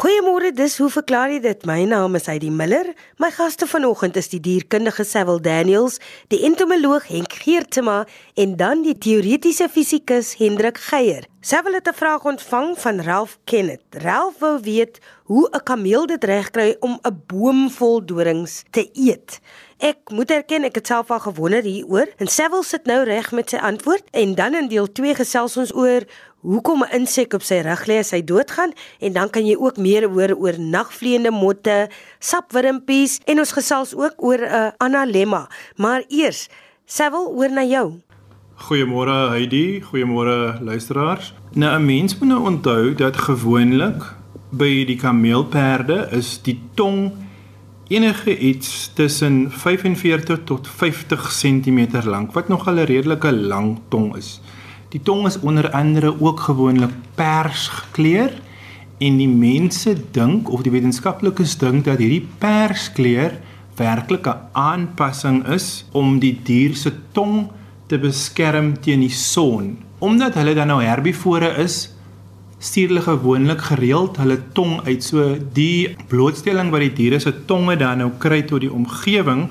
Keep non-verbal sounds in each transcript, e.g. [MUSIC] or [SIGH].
Goeiemôre, dis hoe verklaar jy dit? My naam is Heidi Miller. My gaste vanoggend is die dierkundige Sewil Daniels, die entomoloog Henk Geertema en dan die teoretiese fisikus Hendrik Geier. Sewil het 'n vraag ontvang van Ralph Kenneth. Ralph wou weet hoe 'n kameel dit regkry om 'n boom vol dorings te eet. Ek moet erken ek het self al gewonder hieroor en Sewil sit nou reg met sy antwoord en dan in deel 2 gesels ons oor hoekom 'n insek op sy rug lê as hy doodgaan en dan kan jy ook meer hoor oor nagvliegende motte, sapwurmpies en ons gesels ook oor 'n uh, analemma. Maar eers, Sewil, oor na jou. Goeiemôre Heidi, goeiemôre luisteraars. Nou 'n mens moet nou onthou dat gewoonlik by die kameelperde is die tong enige iets tussen 45 tot 50 cm lank, wat nogal 'n redelike lang tong is. Die tong is onder andere ook gewoonlik pers gekleur en die mense dink of die wetenskaplikes dink dat hierdie perskleur werklik 'n aanpassing is om die dier se tong te beskerm teen die son. Omdat hulle dan nou herbivore is, stuur hulle gewoonlik gereeld hulle tong uit. So die blootstelling wat die diere se tonge dan nou kry tot die omgewing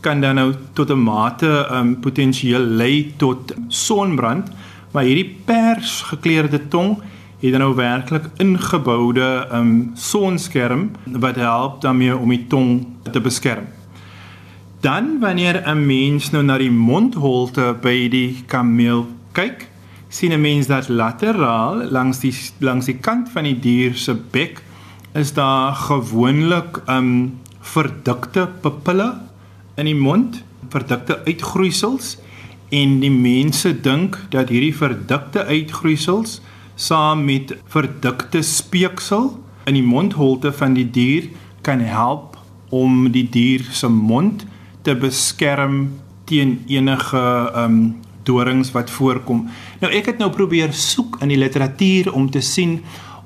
kan dan nou tot 'n mate um, potensieel lei tot sonbrand. Maar hierdie pers gekleurde tong het dan nou werklik ingeboude um sonskerm wat help daarmee om die tong te beskerm. Dan wanneer 'n mens nou na die mondholte by die kameel kyk, sien 'n mens dat lateraal langs die langs die kant van die dier se bek is daar gewoonlik um verdikte pupille in die mond, verdikte uitgroeisels en die mense dink dat hierdie verdikte uitgroeisels saam met verdikte speeksel in die mondholte van die dier kan help om die dier se mond te beskerm teen enige um dorings wat voorkom. Nou ek het nou probeer soek in die literatuur om te sien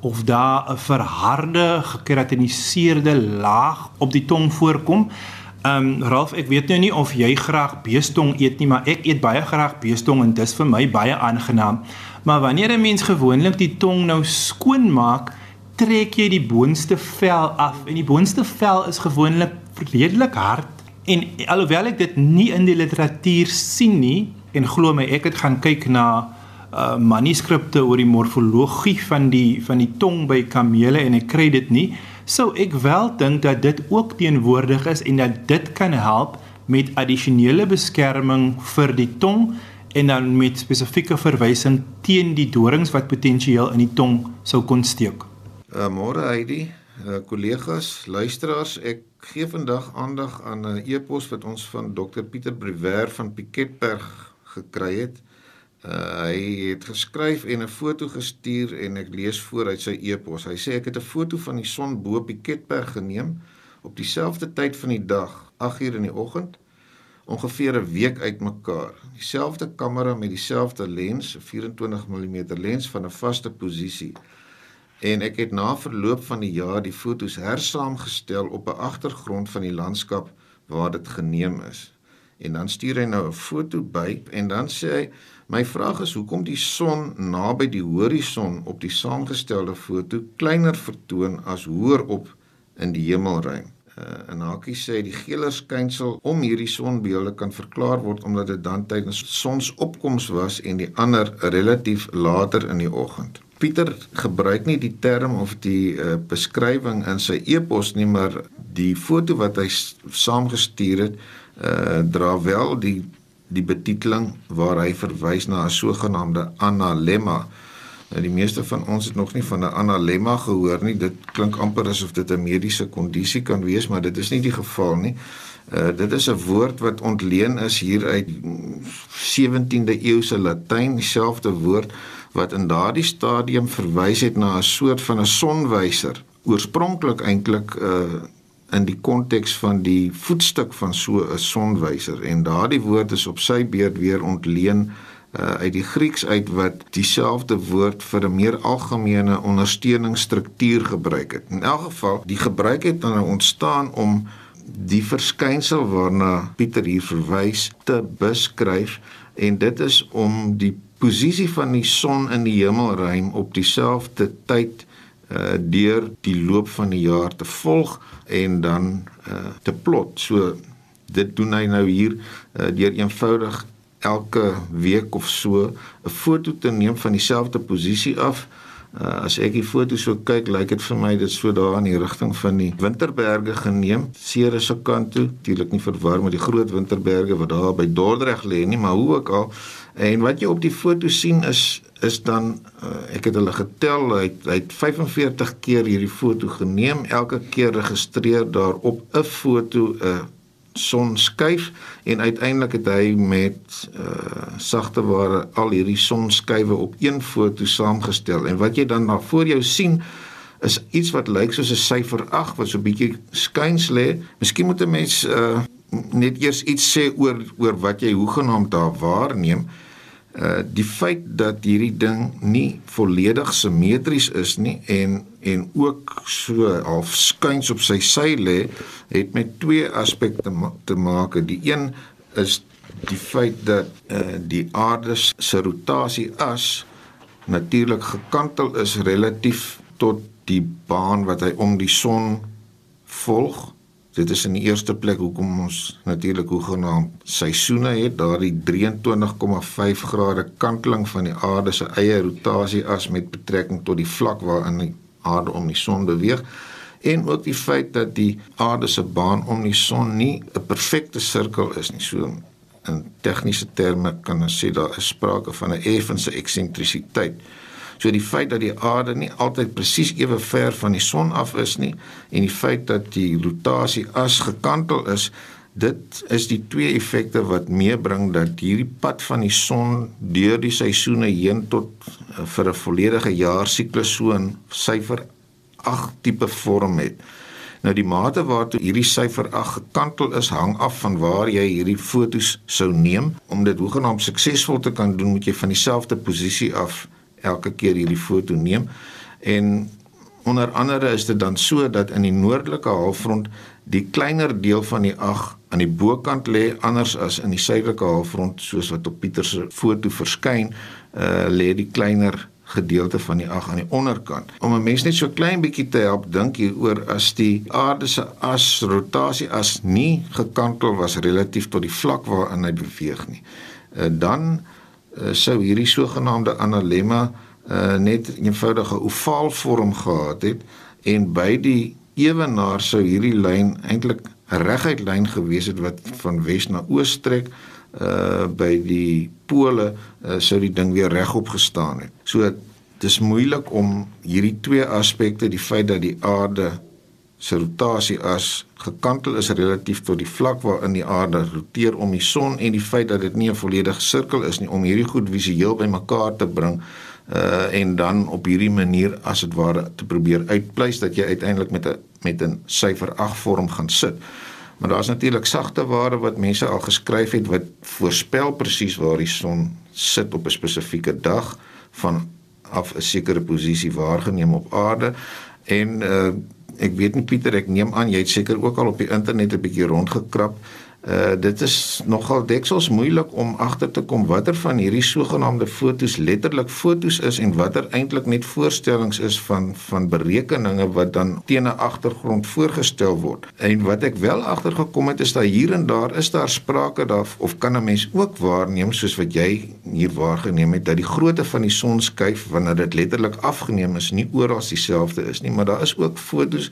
of daar 'n verharde gekeratiniseerde laag op die tong voorkom. Ehm um, Ralf, ek weet nou nie of jy graag beestong eet nie, maar ek eet baie graag beestong en dis vir my baie aangenaam. Maar wanneer 'n mens gewoonlik die tong nou skoon maak, trek jy die boonste vel af en die boonste vel is gewoonlik redelik hard. En alhoewel ek dit nie in die literatuur sien nie en glo my ek het gaan kyk na uh manuskripte oor die morfologie van die van die tong by kamele en ek kry dit nie sou ek wel dink dat dit ook teenwoordig is en dat dit kan help met addisionele beskerming vir die tong en dan met spesifieke verwysing teen die dorings wat potensieel in die tong sou kon steek. Uh, Môre Heidi, uh, kollegas, luisteraars, ek gee vandag aandag aan 'n e-pos wat ons van Dr Pieter Brewer van Piketberg gekry het. Uh, hy het geskryf en 'n foto gestuur en ek lees voor uit sy e-pos. Hy sê ek het 'n foto van die son bo op die Ketberg geneem op dieselfde tyd van die dag, 8uur in die oggend, ongeveer 'n week uitmekaar. Dieselfde kamera met dieselfde lens, 'n 24 mm lens van 'n vaste posisie. En ek het na verloop van die jaar die fotos hersaamgestel op 'n agtergrond van die landskap waar dit geneem is. En dan stuur hy nou 'n foto by en dan sê hy My vraag is hoekom die son naby die horison op die saamgestelde foto kleiner vertoon as hoër op in die hemelruim. Uh, en Hakie sê die geeler skynsel om hierdie sonbeelde kan verklaar word omdat dit dan tydens sonsopkoms was en die ander relatief later in die oggend. Pieter gebruik nie die term of die uh, beskrywing in sy e-pos nie, maar die foto wat hy saamgestuur het, uh, dra wel die die betiteling waar hy verwys na 'n sogenaamde analemma. Nou die meeste van ons het nog nie van 'n analemma gehoor nie. Dit klink amper asof dit 'n mediese kondisie kan wees, maar dit is nie die geval nie. Uh dit is 'n woord wat ontleen is hier uit 17de eeuse Latyn, dieselfde woord wat in daardie stadium verwys het na 'n soort van 'n sonwyser. Oorspronklik eintlik uh in die konteks van die voetstuk van so 'n sonwyser en daardie woord is op sy beurt weer ontleen uh, uit die Grieks uit wat dieselfde woord vir 'n meer algemene ondersteuningsstruktuur gebruik het. In elk geval, die gebruik het dan nou ontstaan om die verskynsel waarna Pieter hier verwys te beskryf en dit is om die posisie van die son in die hemelruim op dieselfde tyd uh deur die loop van die jaar te volg en dan uh te plot. So dit doen hy nou hier uh, deur eenvoudig elke week of so 'n foto te neem van dieselfde posisie af. Uh, as ek die foto so kyk, lyk dit vir my dit so daar in die rigting van die Winterberge geneem, Ceres se kant toe. Natuurlik nie verwar met die groot Winterberge wat daar by Dordrecht lê nie, maar hoe ook al. En wat jy op die foto sien is is dan uh, ek het hulle getel, hy het, hy het 45 keer hierdie foto geneem, elke keer registreer daarop 'n foto 'n uh, son skuif en uiteindelik het hy met uh sagte ware al hierdie sonskuive op een foto saamgestel en wat jy dan na voor jou sien is iets wat lyk soos 'n syfer 8 wat so 'n bietjie skuins lê. Miskien moet 'n mens uh net eers iets sê oor oor wat jy hoegenaamd daar waarneem. Uh uh die feit dat hierdie ding nie volledig simmetries is nie en en ook so half skuins op sy sy lê het met twee aspekte ma te maak. Die een is die feit dat uh die aarde se rotasie as natuurlik gekantel is relatief tot die baan wat hy om die son volg Dit is in die eerste plek hoekom ons natuurlik hoe genaamd seisoene het, daardie 23,5 grade kanteling van die aarde se eie rotasie as met betrekking tot die vlak waarin die aarde om die son beweeg en ook die feit dat die aarde se baan om die son nie 'n perfekte sirkel is nie. So in tegniese terme kan ons sê daar is sprake van 'n effense eksentrisiteit. So die feit dat die aarde nie altyd presies ewe ver van die son af is nie en die feit dat die rotasie as gekantel is, dit is die twee effekte wat meebring dat hierdie pad van die son deur die seisoene heen tot uh, vir 'n volledige jaar siklus so 'n syfer 8 tipe vorm het. Nou die mate waartoe hierdie syfer 8 gekantel is, hang af van waar jy hierdie fotos sou neem. Om dit hoegenaamd suksesvol te kan doen, moet jy van dieselfde posisie af elke keer hierdie foto neem en onder andere is dit dan so dat in die noordelike halfrond die kleiner deel van die ag aan die bokant lê anders as in die suidelike halfrond soos wat op Pieter se foto verskyn uh, lê die kleiner gedeelte van die ag aan die onderkant. Om 'n mens net so klein bietjie te help dink hieroor as die aarde se as rotasie as nie gekantel was relatief tot die vlak waarin hy beweeg nie. Uh, dan uh, sou hierdie sogenaamde analemma uh, net 'n eenvoudige ovaalvorm gehad het en by die ewenaar sou hierdie lyn eintlik 'n reguit lyn gewees het wat van wes na oos strek uh by die pole uh, sou die ding weer regop gestaan het. So dis moeilik om hierdie twee aspekte, die feit dat die aarde se rotasie as gekantel is relatief tot die vlak waarin die aarde roteer om die son en die feit dat dit nie 'n volledige sirkel is nie om hierdie goed visueel bymekaar te bring uh en dan op hierdie manier as dit ware te probeer uitpleis dat jy uiteindelik met 'n met 'n syfer 8 vorm gaan sit. Maar daar's natuurlik sagte ware wat mense al geskryf het wat voorspel presies waar die son sit op 'n spesifieke dag van af 'n sekere posisie waargeneem op aarde en uh ek weet nie Pieter, ek neem aan jy het seker ook al op die internet 'n bietjie rondgekrap. Uh dit is nogal deksels moeilik om agter te kom watter van hierdie sogenaamde fotos letterlik fotos is en watter eintlik net voorstellings is van van berekeninge wat dan teen 'n agtergrond voorgestel word. En wat ek wel agtergekom het is dat hier en daar is daar sprake daar of kan 'n mens ook waarneem soos wat jy hier waargeneem het dat die grootte van die son skuif wanneer dit letterlik afgeneem is nie oral dieselfde is nie, maar daar is ook fotos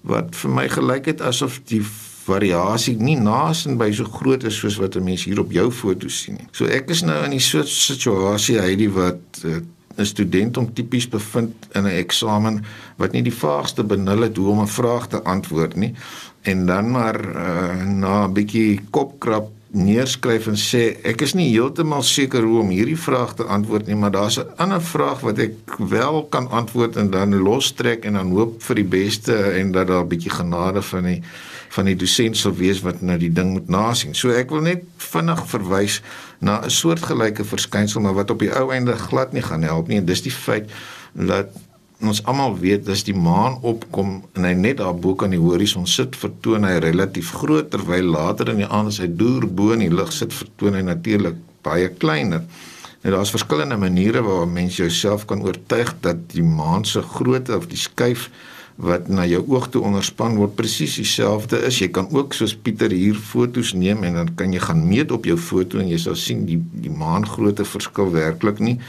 wat vir my gelyk het asof die variasie nie naasien by so groot is soos wat 'n mens hier op jou foto sien nie. So ek is nou in die soort situasie hierdie wat uh, 'n student om tipies bevind in 'n eksamen wat nie die vaagste benul het hoe om 'n vraag te antwoord nie en dan maar uh, na 'n bietjie kopkrap neerskryf en sê ek is nie heeltemal seker hoe om hierdie vraag te antwoord nie maar daar's 'n ander vraag wat ek wel kan antwoord en dan lostrek en dan hoop vir die beste en dat daar 'n bietjie genade van die van die dosent sal wees wat nou die ding moet nasien. So ek wil net vinnig verwys na 'n soortgelyke verskynsel maar wat op die ou einde glad nie gaan help nie en dis die feit dat ons almal weet dis die maan opkom en hy net daar bo kan die horison sit vertoon hy relatief groot terwyl later in die aand as hy deur bo in die lug sit vertoon hy natuurlik baie kleiner. Nou daar's verskillende maniere waarop mens jouself kan oortuig dat die maan se grootte of die skyf wat na jou oog toe onderspan word presies dieselfde is. Jy kan ook soos Pieter hier foto's neem en dan kan jy gaan meet op jou foto en jy sal sien die die maangrootte verskil werklik nie.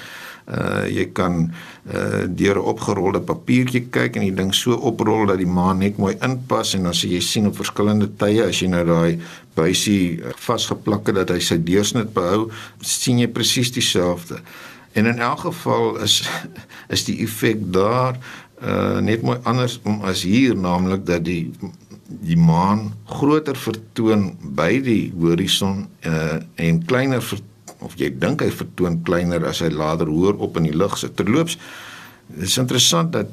Uh jy kan uh deur 'n opgerolde papiertjie kyk en die ding so oprol dat die maan net mooi inpas en dan sê jy sien op verskillende tye as jy nou daai buisie uh, vasgeplak het dat hy sy deursnit behou, sien jy presies dieselfde. En in elk geval is [LAUGHS] is die effek daar uh net mooi anders om as hier naamlik dat die die maan groter vertoon by die horison uh en kleiner ver, of jy dink hy vertoon kleiner as hy later hoër op in die lug sit. Terloops is interessant dat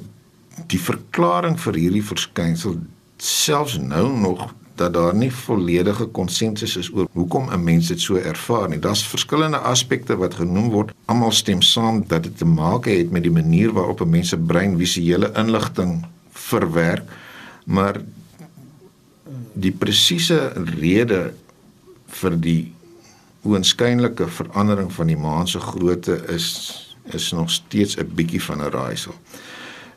die verklaring vir hierdie verskynsel selfs nou nog dat daar nie volledige konsensus is oor hoekom 'n mens dit so ervaar nie. Daar's verskillende aspekte wat genoem word. Almal stem saam dat dit te maak het met die manier waarop 'n mens se brein visuele inligting verwerk, maar die presiese rede vir die oënskynlike verandering van die maan se grootte is is nog steeds 'n bietjie van 'n raaisel.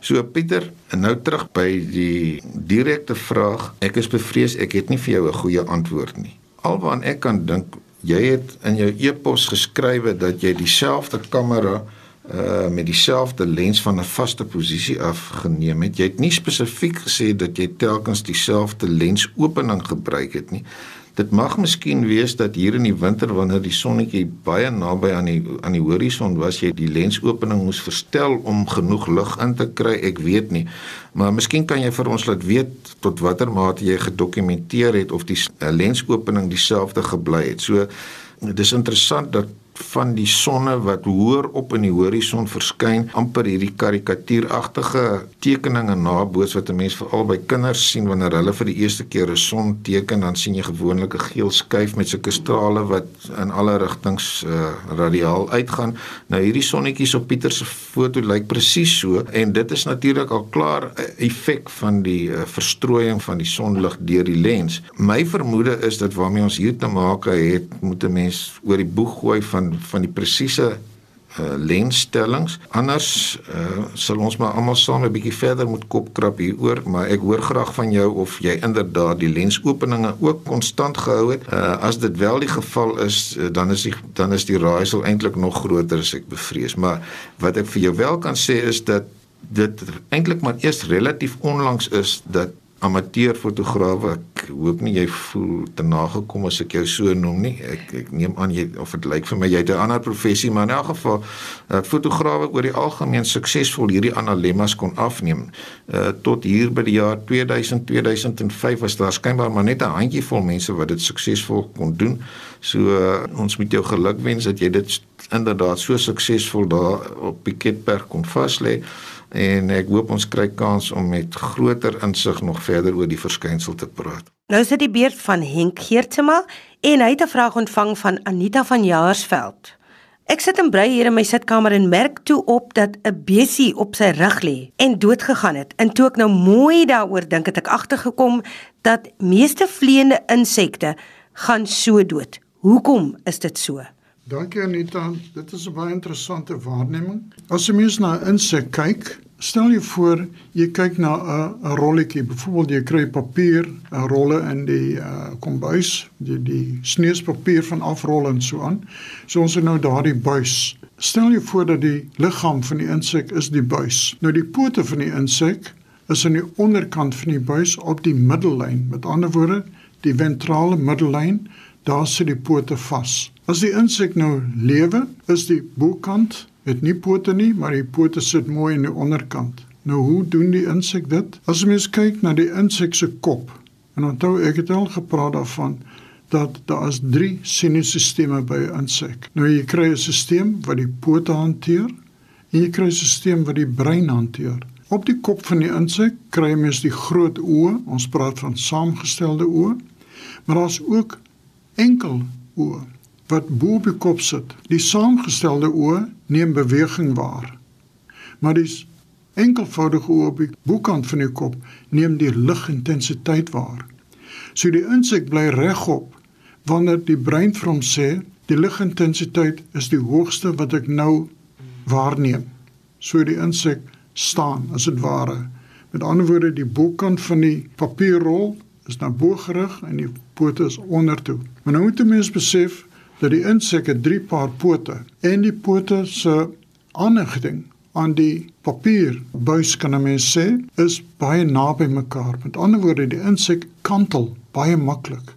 So Pieter, nou terug by die direkte vraag. Ek is bevrees ek het nie vir jou 'n goeie antwoord nie. Alwaar ek kan dink, jy het in jou e-pos geskrywe dat jy dieselfde kamera uh met dieselfde lens van 'n vaste posisie afgeneem het. Jy het nie spesifiek gesê dat jy telkens dieselfde lensopening gebruik het nie. Dit mag miskien wees dat hier in die winter wanneer die sonnetjie baie naby aan die aan die horison was, jy die lensopening moes verstel om genoeg lig in te kry. Ek weet nie. Maar miskien kan jy vir ons laat weet tot watter mate jy gedokumenteer het of die lensopening dieselfde gebly het. So dis interessant dat van die sonne wat hoër op in die horison verskyn, amper hierdie karikatuuragtige tekeninge naboots wat 'n mens veral by kinders sien wanneer hulle vir die eerste keer 'n son teken, dan sien jy gewoonlik 'n geel skyf met sulke strale wat in alle rigtings uh, radiaal uitgaan. Nou hierdie sonnetjies op Pieter se foto lyk presies so en dit is natuurlik al klaar 'n effek van die uh, verstrooiing van die sonlig deur die lens. My vermoede is dat waarmee ons hier te maak het, moet 'n mens oor die boeg gooi van van van die presiese uh, lensstellings. Anders uh, sal ons maar almal saam 'n bietjie verder moet kopkrap hieroor, maar ek hoor graag van jou of jy inderdaad die lensopeninge ook konstant gehou het. Uh, as dit wel die geval is, uh, dan is die dan is die raaisel eintlik nog groter as ek bevrees. Maar wat ek vir jou wel kan sê is dat dit eintlik maar eers relatief onlangs is dat amateurfotograaf ek hoop nie jy voel te nagekom as ek jou so noem nie. Ek ek neem aan jy of dit lyk vir my jy het 'n ander professie maar in elk geval dat fotograwe oor die algemeen suksesvol hierdie analemmas kon afneem. Uh, tot hier by die jaar 2000 2005 was daar skynbaar maar net 'n handjievol mense wat dit suksesvol kon doen. So uh, ons moet jou geluk wens dat jy dit inderdaad so suksesvol daar op Piketberg kon vas lê en ek hoop ons kry kans om met groter insig nog verder oor die verskynsel te praat. Nou is dit die beurt van Henk Geertsma en hy het 'n vraag ontvang van Anita van Jaarsveld. Ek sit in brei hier in my sitkamer en merk toe op dat 'n besie op sy rug lê en dood gegaan het. En toe ek nou mooi daaroor dink, het ek agtergekom dat meeste vleiende insekte gaan so dood. Hoekom is dit so? Dankie Anita, dit is 'n baie interessante waarneming. As jy mens na 'n insek kyk, Stel jy voor jy kyk na 'n 'n rolletjie, byvoorbeeld jy kry papier, 'n rolle in die uh, kombuis, die die sneuspapier van afrol en so aan. So ons het nou daardie buis. Stel jy voor dat die liggaam van die insek is die buis. Nou die pote van die insek is aan die onderkant van die buis op die middellyn. Met ander woorde, die ventrale middellyn, daar sit die pote vas. As die insek nou lewe, is die bokant het nie pote nie, maar die pote sit mooi in die onderkant. Nou hoe doen die insek dit? As jy mens kyk na die insek se kop, en onthou ek het al gepraat daarvan dat daar is 3 sinusstelsels by 'n insek. Nou jy kry 'n stelsel wat die pote hanteer en jy kry 'n stelsel wat die brein hanteer. Op die kop van die insek kry jy mens die groot oë, ons praat van saamgestelde oë, maar daar's ook enkel oë wat bo op die kop sit. Die saamgestelde oë neem beweging waar. Maar die enkelvoudige oë op die bokant van die kop neem die ligintensiteit waar. So die insek bly regop wanneer die brein vir hom sê die ligintensiteit is die hoogste wat ek nou waarneem. So die insek staan as dit ware. Met ander woorde, die bokant van die papierrol is na bo gerig en die pote is onder toe. Maar nou moet 'n mens besef dat die insek het drie paar pote en die pote se aanhegting aan die papierbuis kan 'n mens sê is baie naby mekaar. Met ander woorde, die insek kantel baie maklik.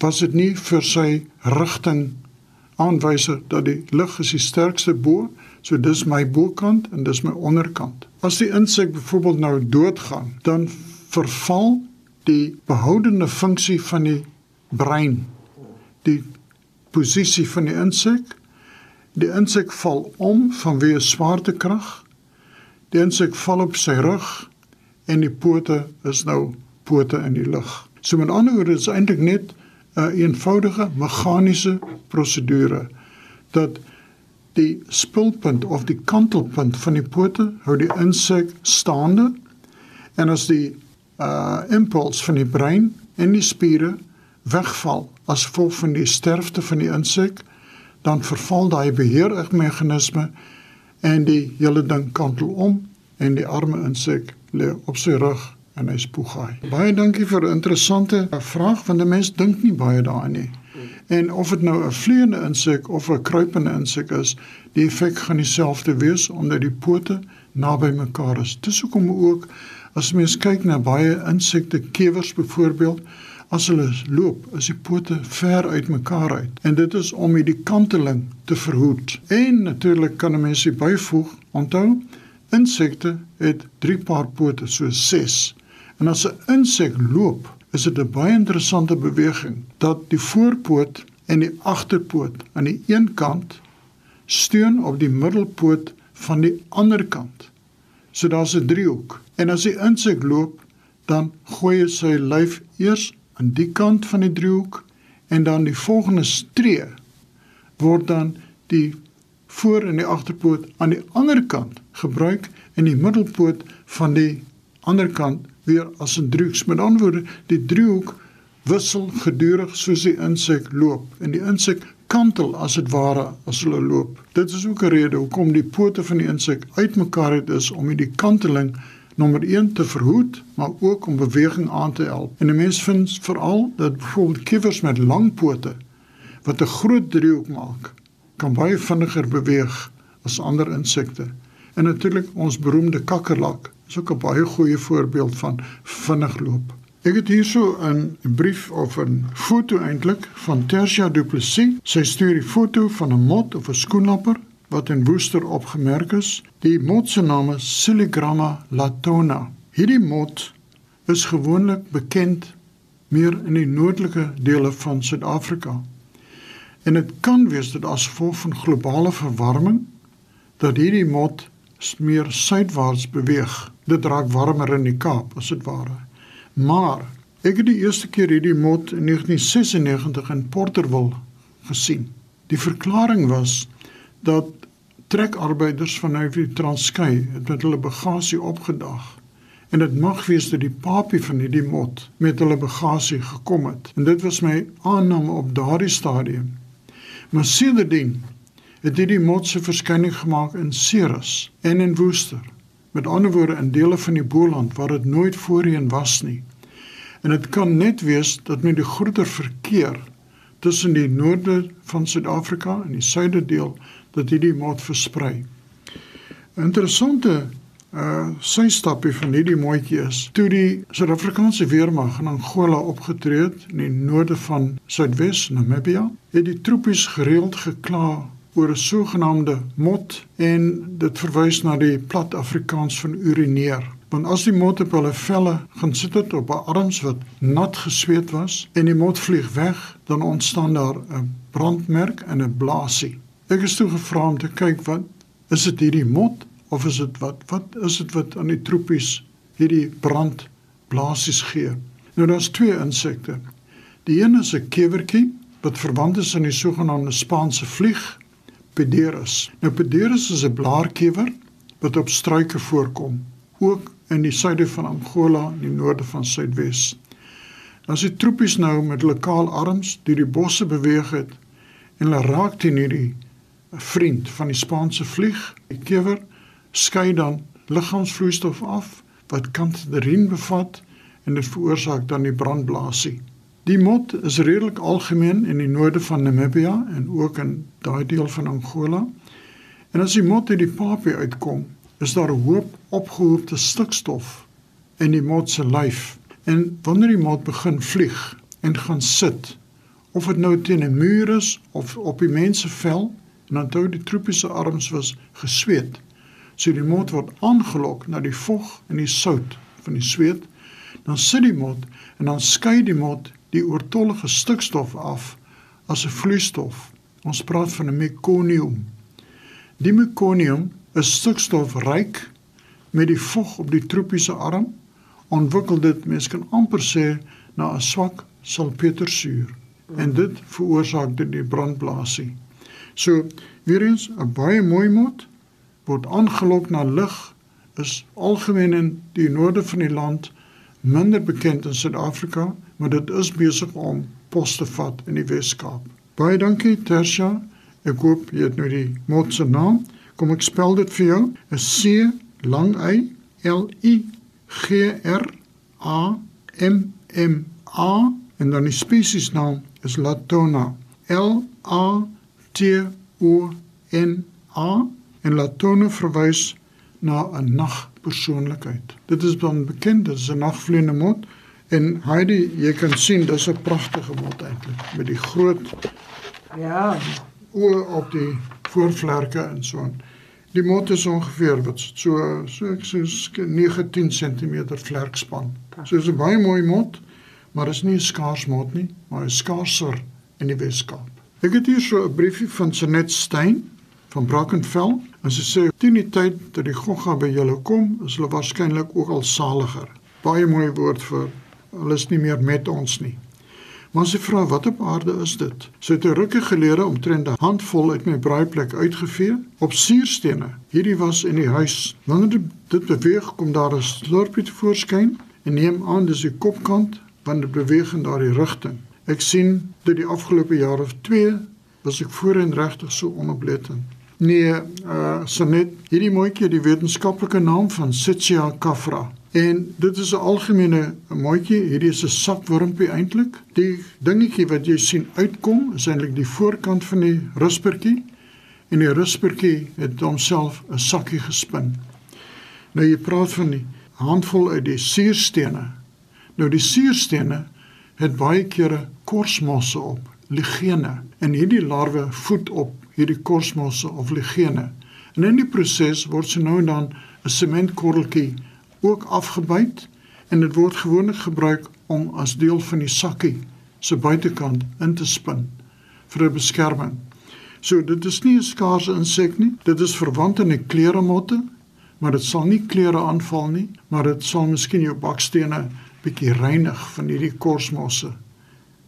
Was dit nie vir sy rigting aanwyser dat die lig is die sterkste bo, so dis my bokant en dis my onderkant. As die insek byvoorbeeld nou doodgaan, dan verval die behoudende funksie van die brein, die posisie van die insek. Die insek val om vanweë swaartekrag. Die insek val op sy rug en die pote is nou pote in die lug. So met ander woorde is eintlik net 'n een eenvoudige meganiese prosedure dat die spulpunt of die kantelpunt van die pote hou die insek staande en as die uh impuls van die brein en die spiere wegval as gevolg van die sterfte van die insek, dan verval daai beheermeganisme en die hele ding kantel om en die arme insek lê op sy rug en hy spoeg hy. Baie dankie vir 'n interessante vraag want 'n mens dink nie baie daaraan nie. En of dit nou 'n vleiende insek of 'n kruipende insek is, die effek gaan dieselfde wees omdat die pote naby mekaar is. Dis hoekom ook As mens kyk na baie insekte, kewers byvoorbeeld, as hulle loop, is die pote ver uitmekaar uit. En dit is om hierdie kanteling te verhoed. En natuurlik kan 'n mens byvoeg, onthou, insekte het 3 paar pote, so 6. En as 'n insek loop, is dit 'n baie interessante beweging dat die voorpoot en die agterpoot aan die een kant steun op die middelpoot van die ander kant. So daar's 'n driehoek. En as die insek loop, dan gooi hy sy lyf eers aan die kant van die driehoek en dan die volgende streë word dan die voor en die agterpoot aan die ander kant gebruik en die middelpoot van die ander kant weer as 'n driehoek. Met ander woorde, die driehoek wissel gedurig soos die insek loop en die insek kantel as dit ware as hulle loop. Dit is ook 'n rede hoekom die pote van die insek uitmekaar het is om hierdie kanteling nommer 1 te verhoed, maar ook om beweging aan te help. En 'n mens vind veral dat byvoorbeeld kiewers met lang pote wat 'n groot driehoek maak, kan baie vinniger beweeg as ander insekte. En natuurlik ons beroemde kakkerlak is ook 'n baie goeie voorbeeld van vinnig loop. Ek het hierso 'n brief of 'n foto eintlik van Tersia Du Plessis. Sy stuur 'n foto van 'n mot of 'n skoenlapper wat in Woester opgemerk is. Die mot se naam is Siligramma latona. Hierdie mot is gewoonlik bekend meer in die noordelike dele van Suid-Afrika. En dit kan wees dat as gevolg van globale verwarming dat hierdie mot meer suidwaarts beweeg. Dit raak warmer in die Kaap as dit ware. Maar ek het die eerste keer hierdie mot in 1996 in Porterville gesien. Die verklaring was dat trekarbeiders vanuit die Transkei met hulle bagasie opgedag. En dit mag wees dat die papie van hierdie mot met hulle bagasie gekom het. En dit was my aanname op daardie stadium. Maar sedertdien het hierdie mot se verskyning gemaak in Ceres en in Woester. Met ander woorde in dele van die Boland waar dit nooit voorheen was nie. En dit kan net wees dat met die groter verkeer tussen die noorde van Suid-Afrika en die suide deel dat hierdie mot versprei. Interessante uh sy stapie van hierdie moetjie is toe die Suid-Afrikaanse weermag in Angola opgetree het in die noorde van Suidwes Namibia, het die troepies gereeld gekla oor 'n sogenaamde mot en dit verwys na die plat Afrikaans van urineer. Want as die mot op hulle velle gaan sit het op 'n arms wat nat gesweet was en die mot vlieg weg, dan ontstaan daar 'n brandmerk en 'n blaasie. Ek is toe gevra om te kyk wat is dit hierdie mot of is dit wat wat is dit wat aan die troepies hierdie brand blaasies gee. Nou daar's twee insekte. Die een is 'n kewertjie wat verwant is aan die sogenaamde Spaanse vlieg Pederus. Nou Pederus is 'n blaarkewer wat op struike voorkom, ook in die suide van Angola en die noorde van Suidwes. As die troepies nou met lokaal arms deur die bosse beweeg het en hulle raak teen hierdie vriend van die Spaanse vlieg. Die kewer skei dan liggaamsvloeistof af wat kantederien bevat en dit veroorsaak dan die brandblasie. Die mot is redelik algemeen in die noorde van Namibia en ook in daai deel van Angola. En as die mot uit die papie uitkom, is daar 'n hoop opgehoopte stikstof in die mot se lyf. En wanneer die mot begin vlieg en gaan sit, of dit nou teen 'n muur is of op die mens se vel, en onthou die tropiese arms was gesweet, so die mot word aangelok na die vog en die sout van die sweet, dan sit die mot en dan skei die mot die oortollige stikstof af as 'n vloeistof. Ons praat van 'n mekonium. Die mekonium is stikstofryk met die vog op die tropiese arm ontwikkel dit mens kan amper sê na 'n swak salpetersuur en dit veroorsaak dit die brandblasie. So weer eens 'n baie mooi mot word aangelok na lig is algemeen in die noorde van die land minder bekend in Suid-Afrika maar dit is besig om pos te vat in die Weskaap. Baie dankie Tersha. Ek hoop jy het nou die mot se naam. Kom ek spel dit vir jou. 'n C lang Y L I G R A M M A en dan die spesies naam is Latona. L A T O N A en Latona verwys na 'n nagpersoonlikheid. Dit is dan bekend as 'n nagvliegende mot. En Heidi, jy kan sien dis 'n pragtige mot eintlik met die groot Ja, oë op die voorvlerke en so aan. Die mot is ongeveer wat so so ek sê 19 cm vlerkspan. So is 'n baie mooi mot, maar is nie 'n skaars mot nie, maar 'n skaarser in die Weskaap. Ek het hier so 'n briefie van Sanet Stein van Brackenfell en sy sê teen die tyd dat die gogga by julle kom, is hulle waarskynlik ook al saliger. Baie mooi woord vir hulle is nie meer met ons nie. Maar sy vra wat op aarde is dit? Sy het 'n rukkie gelede omtrent 'n handvol uit my braaiplek uitgevee op suurstene. Hierdie was in die huis. Wanneer dit beweeg, kom daar 'n slurpie te voorskyn en neem aan dis die kopkant wanneer beweeg in daardie rigting. Ek sien dit die afgelope jaar of 2 was ek voorheen regtig so onoplettend. Nee, uh Sanet, hierdie mooitjie het die wetenskaplike naam van Sitsia cafra. En dit is 'n algemene mooitjie, hierdie is 'n sakwurmpie eintlik. Die dingetjie wat jy sien uitkom, is eintlik die voorkant van die ruspertjie en die ruspertjie het homself 'n sakkie gespin. Nou jy praat van die handvol uit die suurstene. Nou die suurstene het baie kere korsmosse op, ligene. En hierdie larwe voed op hierdie korsmosse of ligene. En in die proses word se nou en dan 'n sementkorreltjie ook afgebyt en dit word gewoonlik gebruik om as deel van die sakkie se buitekant in te spin vir 'n beskerming. So dit is nie 'n skaarse insek nie. Dit is verwant aan die kleremotte, maar dit sal nie klere aanval nie, maar dit sal miskien jou bakstene bietjie reinig van hierdie korsmosse.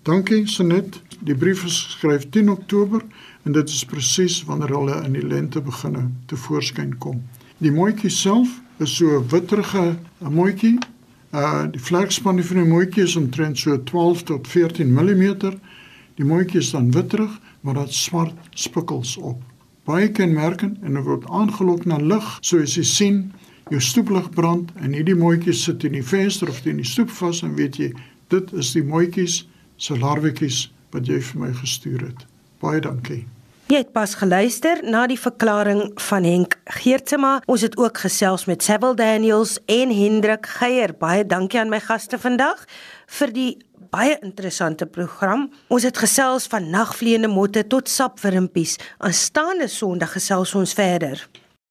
Dankie Sanet. Die brief is geskryf 10 Oktober en dit is presies wanneer hulle in die lente begin te voorskyn kom. Die mooitjie self is so 'n witterige 'n mooitjie. Uh die vlerkspan van die mooitjie is omtrent so 12 tot 14 mm. Die mooitjie is dan witterig, maar dit swart spikkels op. Baie kenmerkend en word aangelok na lig, soos jy sien, jou stoeplig brand en hierdie mooitjies sit in die venster of teen die stoep vas en weet jy, dit is die mooitjies se larwetjies wat jy vir my gestuur het. Baie dankie. Jy het pas geluister na die verklaring van Henk Geertsma. Ons het ook gesels met Sewil Daniels en Hendrik Geier. Baie dankie aan my gaste vandag vir die baie interessante program. Ons het gesels van nagvleiende motte tot sapwurmpies. Aanstaande Sondag gesels ons verder.